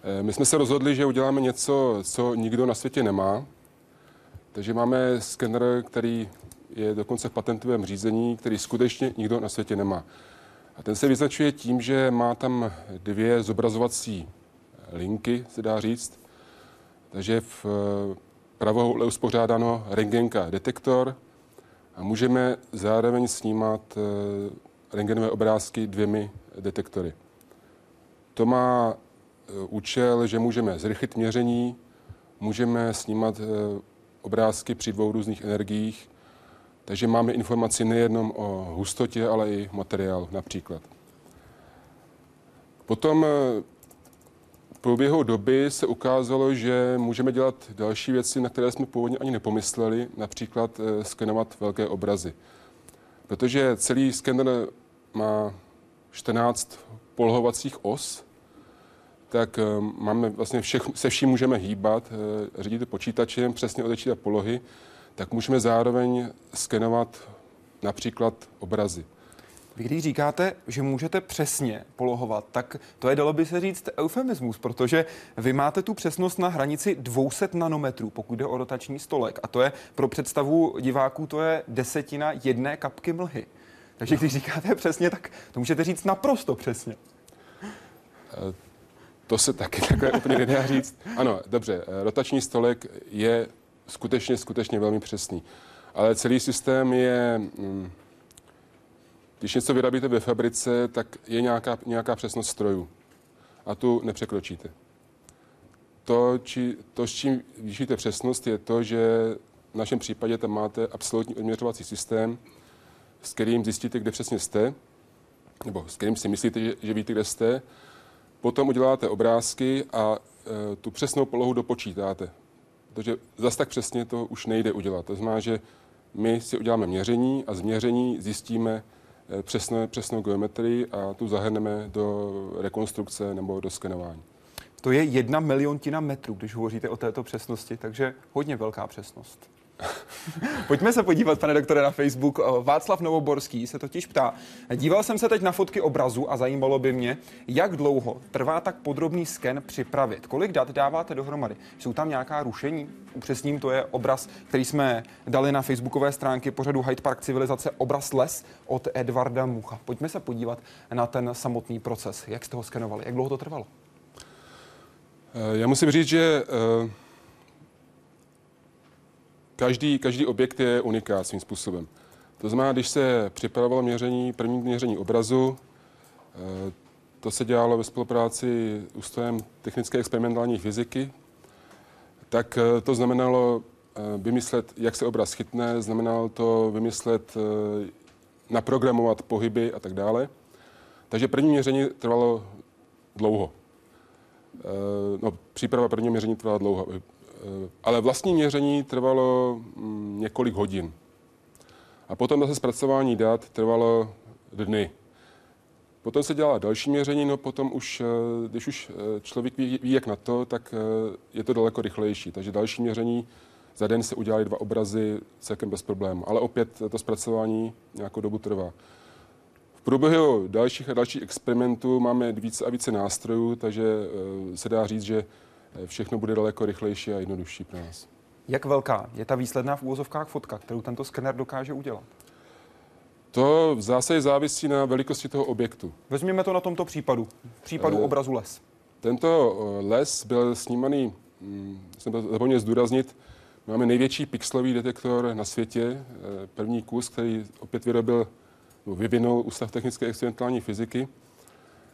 Eh, my jsme se rozhodli, že uděláme něco, co nikdo na světě nemá. Takže máme skener, který je dokonce v patentovém řízení, který skutečně nikdo na světě nemá. A ten se vyznačuje tím, že má tam dvě zobrazovací linky, se dá říct. Takže v, pravohoule uspořádáno rengenka detektor a můžeme zároveň snímat eh, rengenové obrázky dvěmi detektory. To má eh, účel, že můžeme zrychlit měření, můžeme snímat obrázky při dvou různých energiích, takže máme informaci nejenom o hustotě, ale i materiál například. Potom průběhu doby se ukázalo, že můžeme dělat další věci, na které jsme původně ani nepomysleli, například eh, skenovat velké obrazy. Protože celý skener má 14 polohovacích os, tak eh, máme vlastně všech, se vším můžeme hýbat, eh, řídit počítačem, přesně odečítat polohy, tak můžeme zároveň skenovat například obrazy. Vy když říkáte, že můžete přesně polohovat, tak to je, dalo by se říct, eufemismus, protože vy máte tu přesnost na hranici 200 nanometrů, pokud jde o rotační stolek. A to je pro představu diváků, to je desetina jedné kapky mlhy. Takže když říkáte přesně, tak to můžete říct naprosto přesně. Eh, to se taky takhle úplně nedá říct. Ano, dobře, eh, rotační stolek je skutečně, skutečně velmi přesný. Ale celý systém je mm, když něco vyrábíte ve fabrice, tak je nějaká, nějaká přesnost strojů. A tu nepřekročíte. To, či, to, s čím zvýšíte přesnost, je to, že v našem případě tam máte absolutní odměřovací systém, s kterým zjistíte, kde přesně jste, nebo s kterým si myslíte, že, že víte, kde jste. Potom uděláte obrázky a e, tu přesnou polohu dopočítáte. Protože zase tak přesně to už nejde udělat. To znamená, že my si uděláme měření a z měření zjistíme, přesné, přesnou geometrii a tu zahrneme do rekonstrukce nebo do skenování. To je jedna miliontina metrů, když hovoříte o této přesnosti, takže hodně velká přesnost. Pojďme se podívat, pane doktore, na Facebook. Václav Novoborský se totiž ptá. Díval jsem se teď na fotky obrazu a zajímalo by mě, jak dlouho trvá tak podrobný sken připravit. Kolik dat dáváte dohromady? Jsou tam nějaká rušení? Upřesním, to je obraz, který jsme dali na facebookové stránky pořadu Hyde Park civilizace obraz les od Edvarda Mucha. Pojďme se podívat na ten samotný proces. Jak jste ho skenovali? Jak dlouho to trvalo? Eh, já musím říct, že uh každý, každý objekt je unikát svým způsobem. To znamená, když se připravovalo měření, první měření obrazu, eh, to se dělalo ve spolupráci s Ústavem technické experimentální fyziky, tak eh, to znamenalo eh, vymyslet, jak se obraz chytne, znamenalo to vymyslet, naprogramovat pohyby a tak dále. Takže první měření trvalo dlouho. No, příprava prvního měření trvala dlouho. Eh, ale vlastní měření trvalo mm, několik hodin. A potom zase zpracování dat trvalo dny. Potom se dělá další měření, no potom už, eh, když už eh, člověk ví, ví jak na to, tak je to daleko rychlejší. Takže další měření za den se udělali dva obrazy celkem bez problému. Ale opět to zpracování nějakou dobu trvá. V průběhu dalších a dalších experimentů máme více a více nástrojů, takže se dá říct, že všechno bude daleko rychlejší a jednodušší pro nás. Jak velká je ta výsledná v úvozovkách fotka, kterou tento skener dokáže udělat? To v zásadě závisí na velikosti toho objektu. Vezměme to na tomto případu, případu e, obrazu les. Tento eh, les byl snímaný, hm, jsem to zapomněl zdůraznit, máme největší pixelový detektor na světě, eh, první kus, který opět vyrobil, vyvinul Ústav technické experimentální fyziky.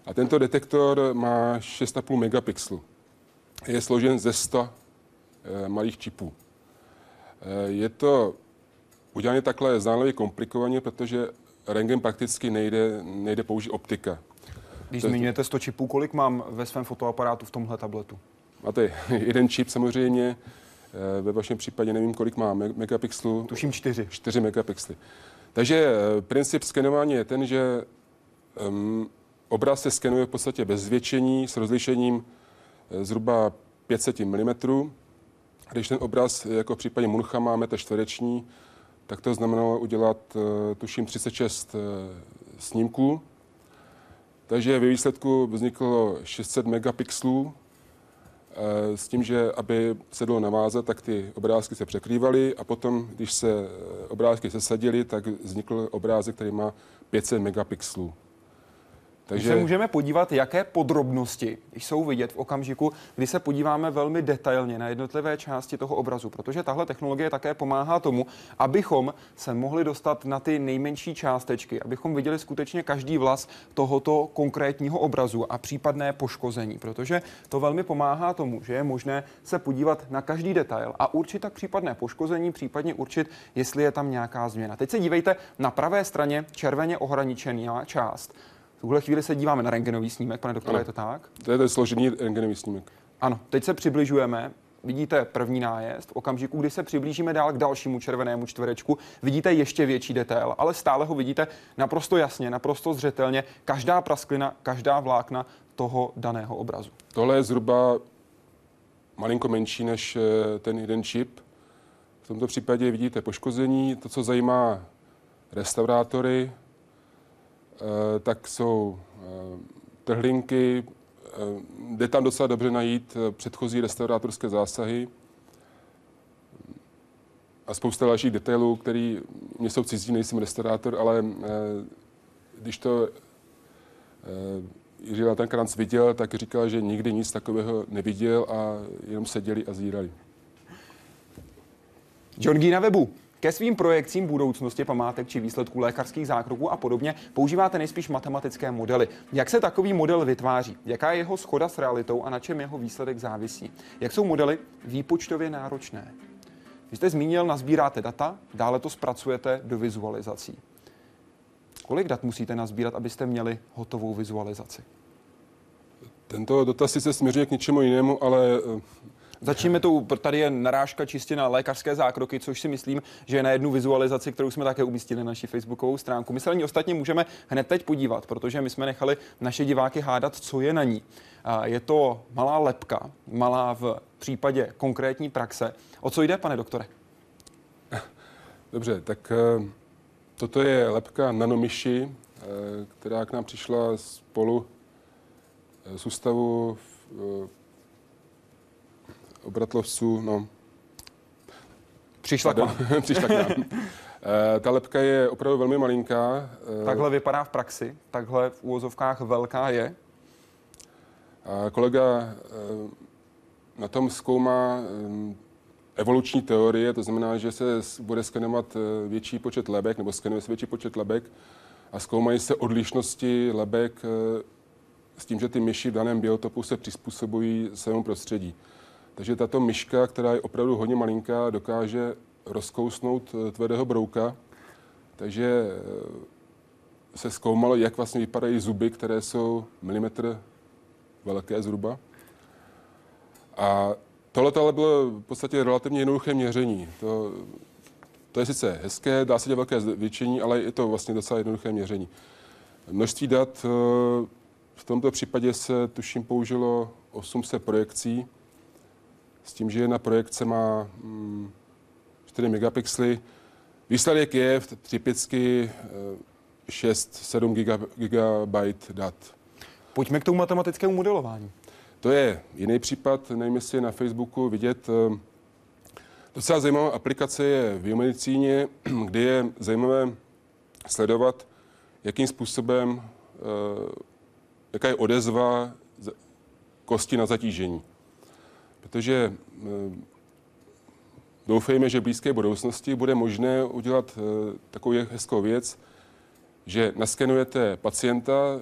A tento detektor má 6,5 megapixelu je složen ze 100 eh, malých čipů. Eh, je to udělané takhle zdánlivě komplikovaně, protože rengen prakticky nejde, nejde použít optika. Když to zmiňujete 100 čipů, kolik mám ve svém fotoaparátu v tomhle tabletu? Máte jeden čip samozřejmě, eh, ve vašem případě nevím, kolik má megapixelů. Tuším 4. 4 megapixely. Takže princip skenování je ten, že um, obraz se skenuje v podstatě bez zvětšení s rozlišením zhruba 500 mm. Když ten obraz, jako v případě Muncha, má metr čtvereční, tak to znamenalo udělat, eh, tuším, 36 eh, snímků. Takže ve výsledku vzniklo 600 megapixelů s tím, že aby se dalo navázat, tak ty obrázky se překrývaly a potom, když se obrázky sesadily, tak vznikl obrázek, který má 500 megapixelů. Takže se můžeme podívat, jaké podrobnosti jsou vidět v okamžiku, kdy se podíváme velmi detailně na jednotlivé části toho obrazu, protože tahle technologie také pomáhá tomu, abychom se mohli dostat na ty nejmenší částečky, abychom viděli skutečně každý vlas tohoto konkrétního obrazu a případné poškození, protože to velmi pomáhá tomu, že je možné se podívat na každý detail a určit tak případné poškození, případně určit, jestli je tam nějaká změna. Teď se dívejte na pravé straně červeně ohraničená část tuhle chvíli se díváme na rengenový snímek, pane doktore, je to tak? To je ten složený rengenový snímek. Ano, teď se přibližujeme. Vidíte první nájezd. V okamžiku, kdy se přiblížíme dál k dalšímu červenému čtverečku, vidíte ještě větší detail, ale stále ho vidíte naprosto jasně, naprosto zřetelně. Každá prasklina, každá vlákna toho daného obrazu. Tohle je zhruba malinko menší než eh, ten jeden čip. V tomto případě vidíte poškození. To, co zajímá restaurátory, tak jsou eh, trhlinky, eh, jde tam docela dobře najít předchozí restaurátorské zásahy a spousta dalších detailů, které mě jsou cizí, nejsem restaurátor, ale když to Jiří Latenkranc viděl, tak říkal, že nikdy nic takového neviděl a jenom seděli a zírali. John G. na webu. Ke svým projekcím budoucnosti památek či výsledků lékařských zákroků a podobně používáte nejspíš matematické modely. Jak se takový model vytváří? Jaká je jeho schoda s realitou a na čem jeho výsledek závisí? Jak jsou modely výpočtově náročné? Vy jste zmínil, nazbíráte data, dále to zpracujete do vizualizací. Kolik dat musíte nazbírat, abyste měli hotovou vizualizaci? Tento dotaz se směřuje k něčemu jinému, ale eh, Začneme to, tady je narážka čistě na lékařské zákroky, což si myslím, že je na jednu vizualizaci, kterou jsme také umístili na naší facebookovou stránku. My se na ní ostatně můžeme hned teď podívat, protože my jsme nechali naše diváky hádat, co je na ní. Je to malá lepka, malá v případě konkrétní praxe. O co jde, pane doktore? Dobře, tak eh, toto je lepka nanomyši, eh, která k nám přišla spolu eh, z ústavu obratlovců, no. Přišla k vám. Přišla k nám. Uh, ta lepka je opravdu velmi malinká. Uh, takhle vypadá v praxi, takhle v úvozovkách velká je. A kolega uh, na tom zkoumá um, evoluční teorie, to znamená, že se bude skenovat větší počet lebek, nebo skenuje se větší počet lebek a zkoumají se odlišnosti lebek s tím, že ty myši v daném biotopu se přizpůsobují svému prostředí. Takže tato myška, která je opravdu hodně malinká, dokáže rozkousnout eh, tvrdého brouka. Takže eh, se zkoumalo, jak vlastně vypadají zuby, které jsou milimetr velké zhruba. A tohle ale bylo v podstatě relativně jednoduché měření. To, to je sice hezké, dá se dělat velké zvětšení, ale je to vlastně docela jednoduché měření. Množství dat eh, v tomto případě se tuším použilo 800 projekcí, s tím, že jedna projekce má 4 mm, megapixely. Výsledek je typicky 6-7 gigabyte dat. Pojďme k tomu matematickému modelování. To je jiný případ, nevím, jestli je na Facebooku vidět. Eh, docela zajímavá aplikace je v biomedicíně, kde je zajímavé sledovat, jakým způsobem, eh, jaká je odezva kosti na zatížení protože eh, doufejme, že v blízké budoucnosti bude možné udělat eh, takovou hezkou věc, že naskenujete pacienta,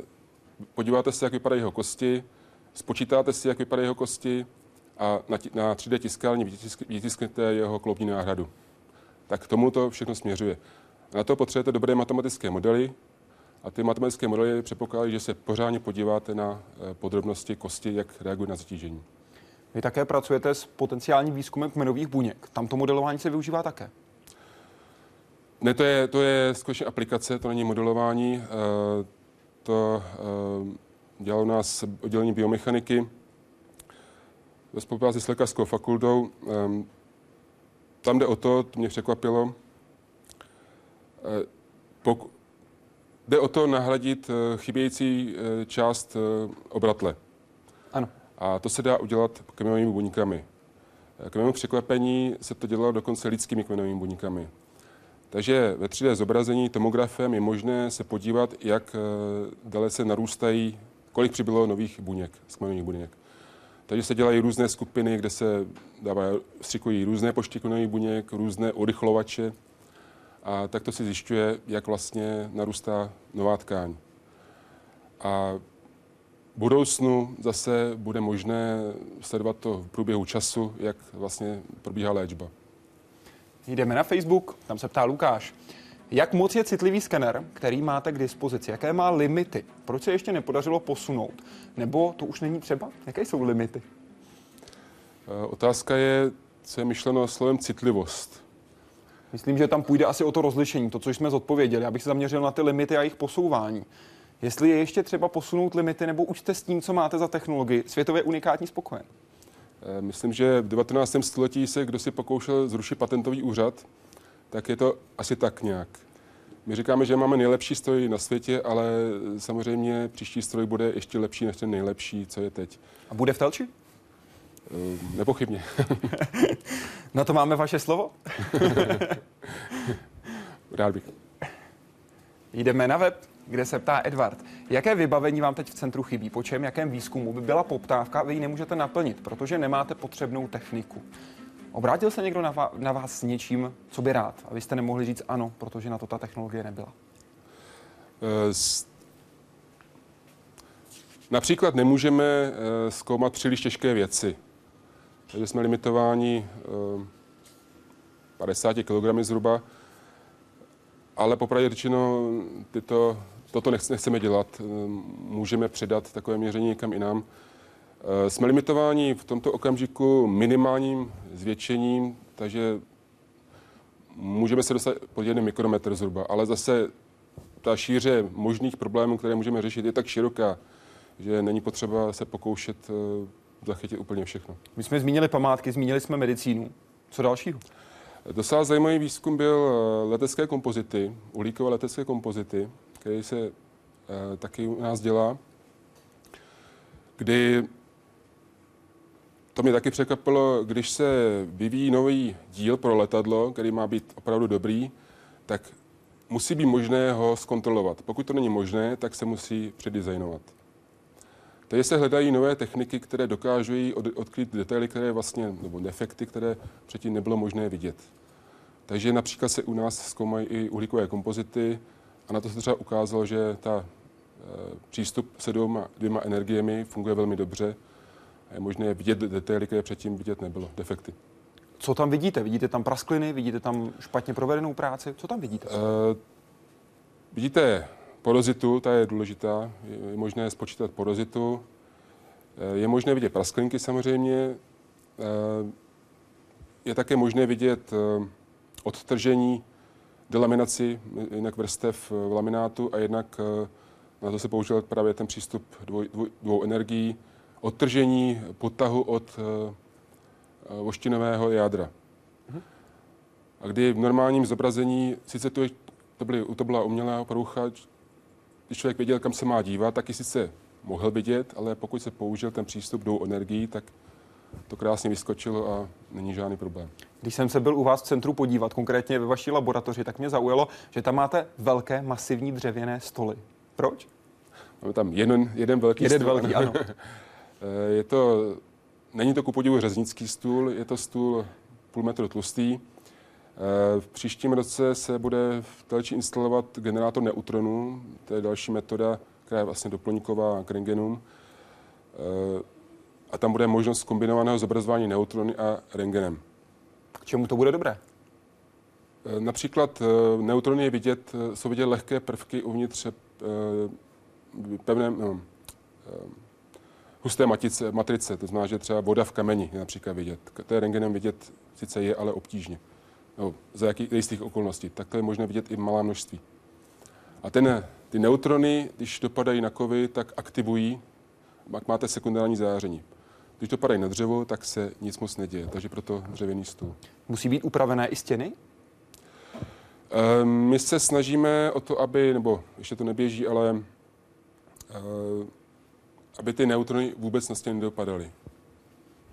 podíváte se, jak vypadají jeho kosti, spočítáte si, jak vypadají jeho kosti a na, na 3D tiskárně vytisknete jeho kloubní náhradu. Tak tomu to všechno směřuje. Na to potřebujete dobré matematické modely a ty matematické modely předpokládají, že se pořádně podíváte na eh, podrobnosti kosti, jak reagují na zatížení. Vy také pracujete s potenciálním výzkumem kmenových buněk. Tam to modelování se využívá také. Ne, to je, to je skutečně aplikace, to není modelování. Eh, to eh, dělalo nás oddělení biomechaniky ve spolupráci s lékařskou fakultou. Eh, tam jde o to, to mě překvapilo, pok- jde o to nahradit chybějící část obratle. Ano. A to se dá udělat kmenovými buňkami. K mému překvapení se to dělalo dokonce lidskými kmenovými buňkami. Takže ve 3D zobrazení tomografem je možné se podívat, jak dalece narůstají, kolik přibylo nových buněk, sklenových buněk. Takže se dělají různé skupiny, kde se dávají, střikují různé pošty nových buněk, různé urychlovače a tak to si zjišťuje, jak vlastně narůstá nová tkáň. A budoucnu zase bude možné sledovat to v průběhu času, jak vlastně probíhá léčba. Jdeme na Facebook, tam se ptá Lukáš. Jak moc je citlivý skener, který máte k dispozici? Jaké má limity? Proč se ještě nepodařilo posunout? Nebo to už není třeba? Jaké jsou limity? Eh, otázka je, co je myšleno slovem citlivost. Myslím, že tam půjde asi o to rozlišení, to, co jsme zodpověděli. Já bych se zaměřil na ty limity a jejich posouvání. Jestli je ještě třeba posunout limity, nebo už jste s tím, co máte za technologii, světově unikátní spokojen? Eh, myslím, že v 19. století se kdo si pokoušel zrušit patentový úřad, tak je to asi tak nějak. My říkáme, že máme nejlepší stroj na světě, ale samozřejmě příští stroj bude ještě lepší než ten nejlepší, co je teď. A bude v Telči? Eh, nepochybně. na to máme vaše slovo? Rád bych. Jdeme na web, kde se ptá Edward. Jaké vybavení vám teď v centru chybí? Po čem, jakém výzkumu by byla poptávka a vy ji nemůžete naplnit, protože nemáte potřebnou techniku? Obrátil se někdo na, vás, na vás s něčím, co by rád? A vy jste nemohli říct ano, protože na to ta technologie nebyla. Uh, například nemůžeme uh, zkoumat příliš těžké věci. Takže jsme limitováni uh, 50 kg zhruba. Ale popravdě řečeno, tyto, toto nechceme dělat. Můžeme předat takové měření někam jinam. Eh, jsme limitováni v tomto okamžiku minimálním zvětšením, takže můžeme se dostat pod jeden mikrometr zhruba, ale zase ta šíře možných problémů, které můžeme řešit, je tak široká, že není potřeba se pokoušet eh, zachytit úplně všechno. My jsme zmínili památky, zmínili jsme medicínu. Co dalšího? Docela zajímavý výzkum byl eh, letecké kompozity, uhlíkové letecké kompozity, který se taky u nás dělá, kdy to mě taky překvapilo, když se vyvíjí nový díl pro letadlo, který má být opravdu dobrý, tak musí být možné ho zkontrolovat. Pokud to není možné, tak se musí předizajnovat. Tady se hledají nové techniky, které dokážují od, odkryt detaily, které vlastně, nebo defekty, které předtím nebylo možné vidět. Takže například se u nás zkoumají i uhlíkové kompozity a na to se třeba ukázalo, že ta e, přístup se dvěma, dvěma energiemi funguje velmi dobře je možné vidět detaily, které předtím vidět nebylo, defekty. Co tam vidíte? Vidíte tam praskliny, vidíte tam špatně provedenou práci? Co tam vidíte? Uh, vidíte porozitu, ta je důležitá. Je možné spočítat porozitu. Uh, je možné vidět prasklinky samozřejmě. Je také možné vidět odtržení, delaminaci, jinak vrstev v laminátu a jednak uh, na to se použil právě ten přístup dvou, dvou, dvou energií, odtržení potahu od voštinového jádra. A kdy v normálním zobrazení, sice to, to, byly, to byla umělá porucha, když člověk věděl, kam se má dívat, taky sice mohl vidět, ale pokud se použil ten přístup do energií, tak to krásně vyskočilo a není žádný problém. Když jsem se byl u vás v centru podívat, konkrétně ve vaší laboratoři, tak mě zaujalo, že tam máte velké masivní dřevěné stoly. Proč? Máme tam jeden, jeden velký jeden stůl. velký, ano. Eh, je to, není to ku podivu řeznický stůl, je to stůl půl metru tlustý. Eh, v příštím roce se bude v Telči instalovat generátor neutronů, to je další metoda, která je vlastně doplňková k rengenům. Eh, a tam bude možnost kombinovaného zobrazování neutrony a rengenem. K čemu to bude dobré? Například neutrony je vidět, jsou vidět lehké prvky uvnitř pevné, no, husté matice, matrice, to znamená, že třeba voda v kameni je například vidět. To je rengenem vidět sice je, ale obtížně. No, za jakých jistých okolností. Tak to je možné vidět i malá množství. A ten, ty neutrony, když dopadají na kovy, tak aktivují, pak máte sekundární záření. Když dopadají na dřevo, tak se nic moc neděje, takže proto dřevěný stůl. Musí být upravené i stěny? Ehm, my se snažíme o to, aby, nebo ještě to neběží, ale ehm, aby ty neutrony vůbec na stěny nedopadaly.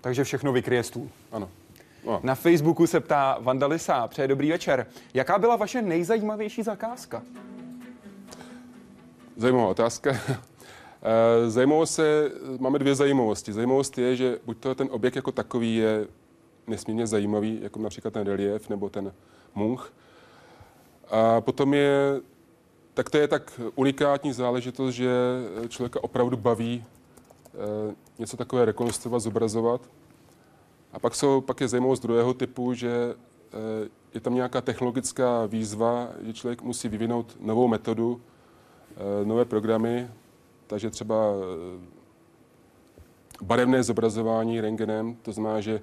Takže všechno vykryje stůl. Ano. No. Na Facebooku se ptá Vandalisa, přeje dobrý večer. Jaká byla vaše nejzajímavější zakázka? Zajímavá otázka. Eh, zajímavost se, máme dvě zajímavosti. Zajímavost je, že buď to ten objekt jako takový je nesmírně zajímavý, jako například ten relief nebo ten much. A potom je, tak to je tak unikátní záležitost, že člověka opravdu baví e, něco takové rekonstruovat, zobrazovat. A pak, jsou, pak je zajímavost druhého typu, že e, je tam nějaká technologická výzva, že člověk musí vyvinout novou metodu, nové programy, takže třeba barevné zobrazování rengenem, to znamená, že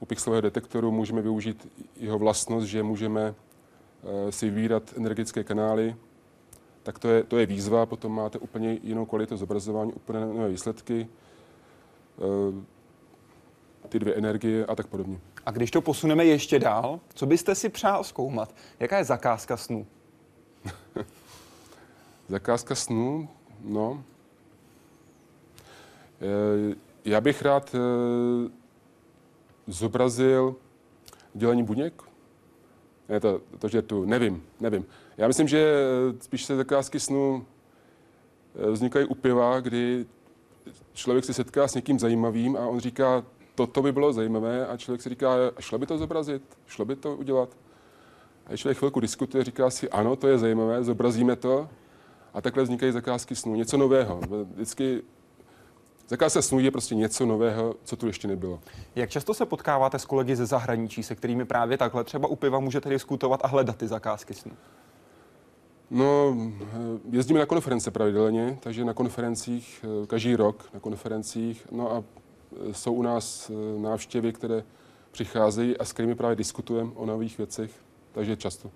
u pixelového detektoru můžeme využít jeho vlastnost, že můžeme eh, si vybírat energetické kanály, tak to je, to je výzva, potom máte úplně jinou kvalitu zobrazování, úplně nové výsledky, eh, ty dvě energie a tak podobně. A když to posuneme ještě dál, co byste si přál zkoumat? Jaká je zakázka snů? zakázka snů? No. Eh, já bych rád zobrazil dělení buněk? Ne, to, to, že tu, nevím, nevím. Já myslím, že eh, spíš se zakázky snu eh, vznikají u piva, kdy člověk se setká s někým zajímavým a on říká, toto by bylo zajímavé a člověk si říká, šlo by to zobrazit, šlo by to udělat. A člověk chvilku diskutuje, říká si, ano, to je zajímavé, zobrazíme to. A takhle vznikají zakázky snů, něco nového. Vždycky Zakázka snů je prostě něco nového, co tu ještě nebylo. Jak často se potkáváte s kolegy ze zahraničí, se kterými právě takhle třeba u piva můžete diskutovat a hledat ty zakázky snů? No, jezdíme na konference pravidelně, takže na konferencích, eh, každý rok na konferencích, no a eh, jsou u nás eh, návštěvy, které přicházejí a s kterými právě diskutujeme o nových věcech, takže často.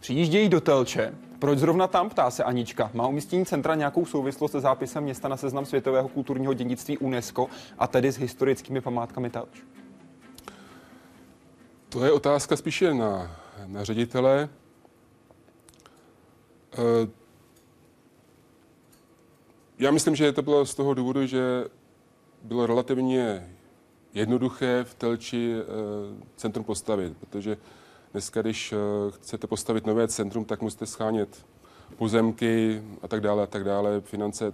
Přijíždějí do Telče. Proč zrovna tam, ptá se Anička. Má umístění centra nějakou souvislost se zápisem města na seznam světového kulturního dědictví UNESCO a tedy s historickými památkami Telč? To je otázka spíše na, na ředitele. Eh, já myslím, že to bylo z toho důvodu, že bylo relativně jednoduché v Telči eh, centrum postavit, protože Dneska, když eh, chcete postavit nové centrum, tak musíte schánět pozemky a tak dále a tak dále, finance.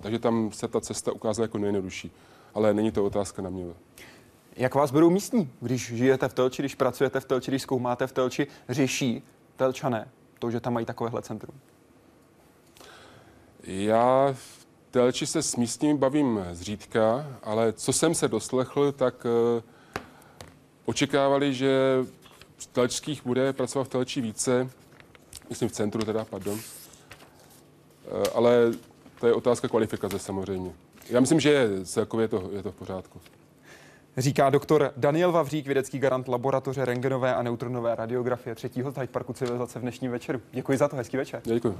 Takže tam se ta cesta ukázala jako nejjednodušší. Ale není to otázka na mě. Jak vás berou místní, když žijete v Telči, když pracujete v Telči, když zkoumáte v Telči, řeší Telčané to, že tam mají takovéhle centrum? Já v Telči se s místními bavím zřídka, ale co jsem se doslechl, tak uh, očekávali, že v telčských bude pracovat v Telči více, myslím v centru teda, pardon. Eh, ale to je otázka kvalifikace samozřejmě. Já myslím, že celkově je to, je to v pořádku. Říká doktor Daniel Vavřík, vědecký garant laboratoře rengenové a neutronové radiografie třetího Hyde Parku civilizace v dnešním večeru. Děkuji za to, hezký večer. Děkuji.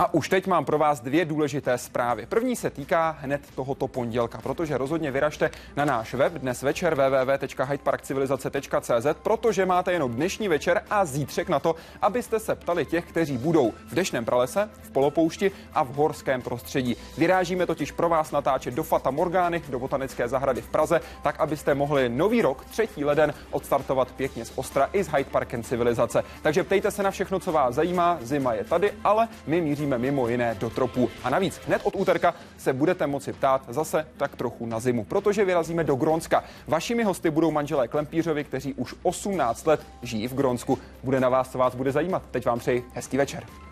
A už teď mám pro vás dvě důležité zprávy. První se týká hned tohoto pondělka, protože rozhodně vyražte na náš web dnes večer www.hydeparkcivilizace.cz, protože máte jenom dnešní večer a zítřek na to, abyste se ptali těch, kteří budou v dešném pralese, v polopoušti a v horském prostředí. Vyrážíme totiž pro vás natáčet do Fata Morgány, do Botanické zahrady v Praze, tak abyste mohli nový rok, 3. leden, odstartovat pěkně z Ostra i z Hyde Parkem civilizace. Takže ptejte se na všechno, co vás zajímá. Zima je tady, ale my míříme míříme mimo jiné do tropů. A navíc hned od úterka se budete moci ptát zase tak trochu na zimu, protože vyrazíme do Grónska. Vašimi hosty budou manželé Klempířovi, kteří už 18 let žijí v Grónsku. Bude na vás, co vás bude zajímat. Teď vám přeji hezký večer.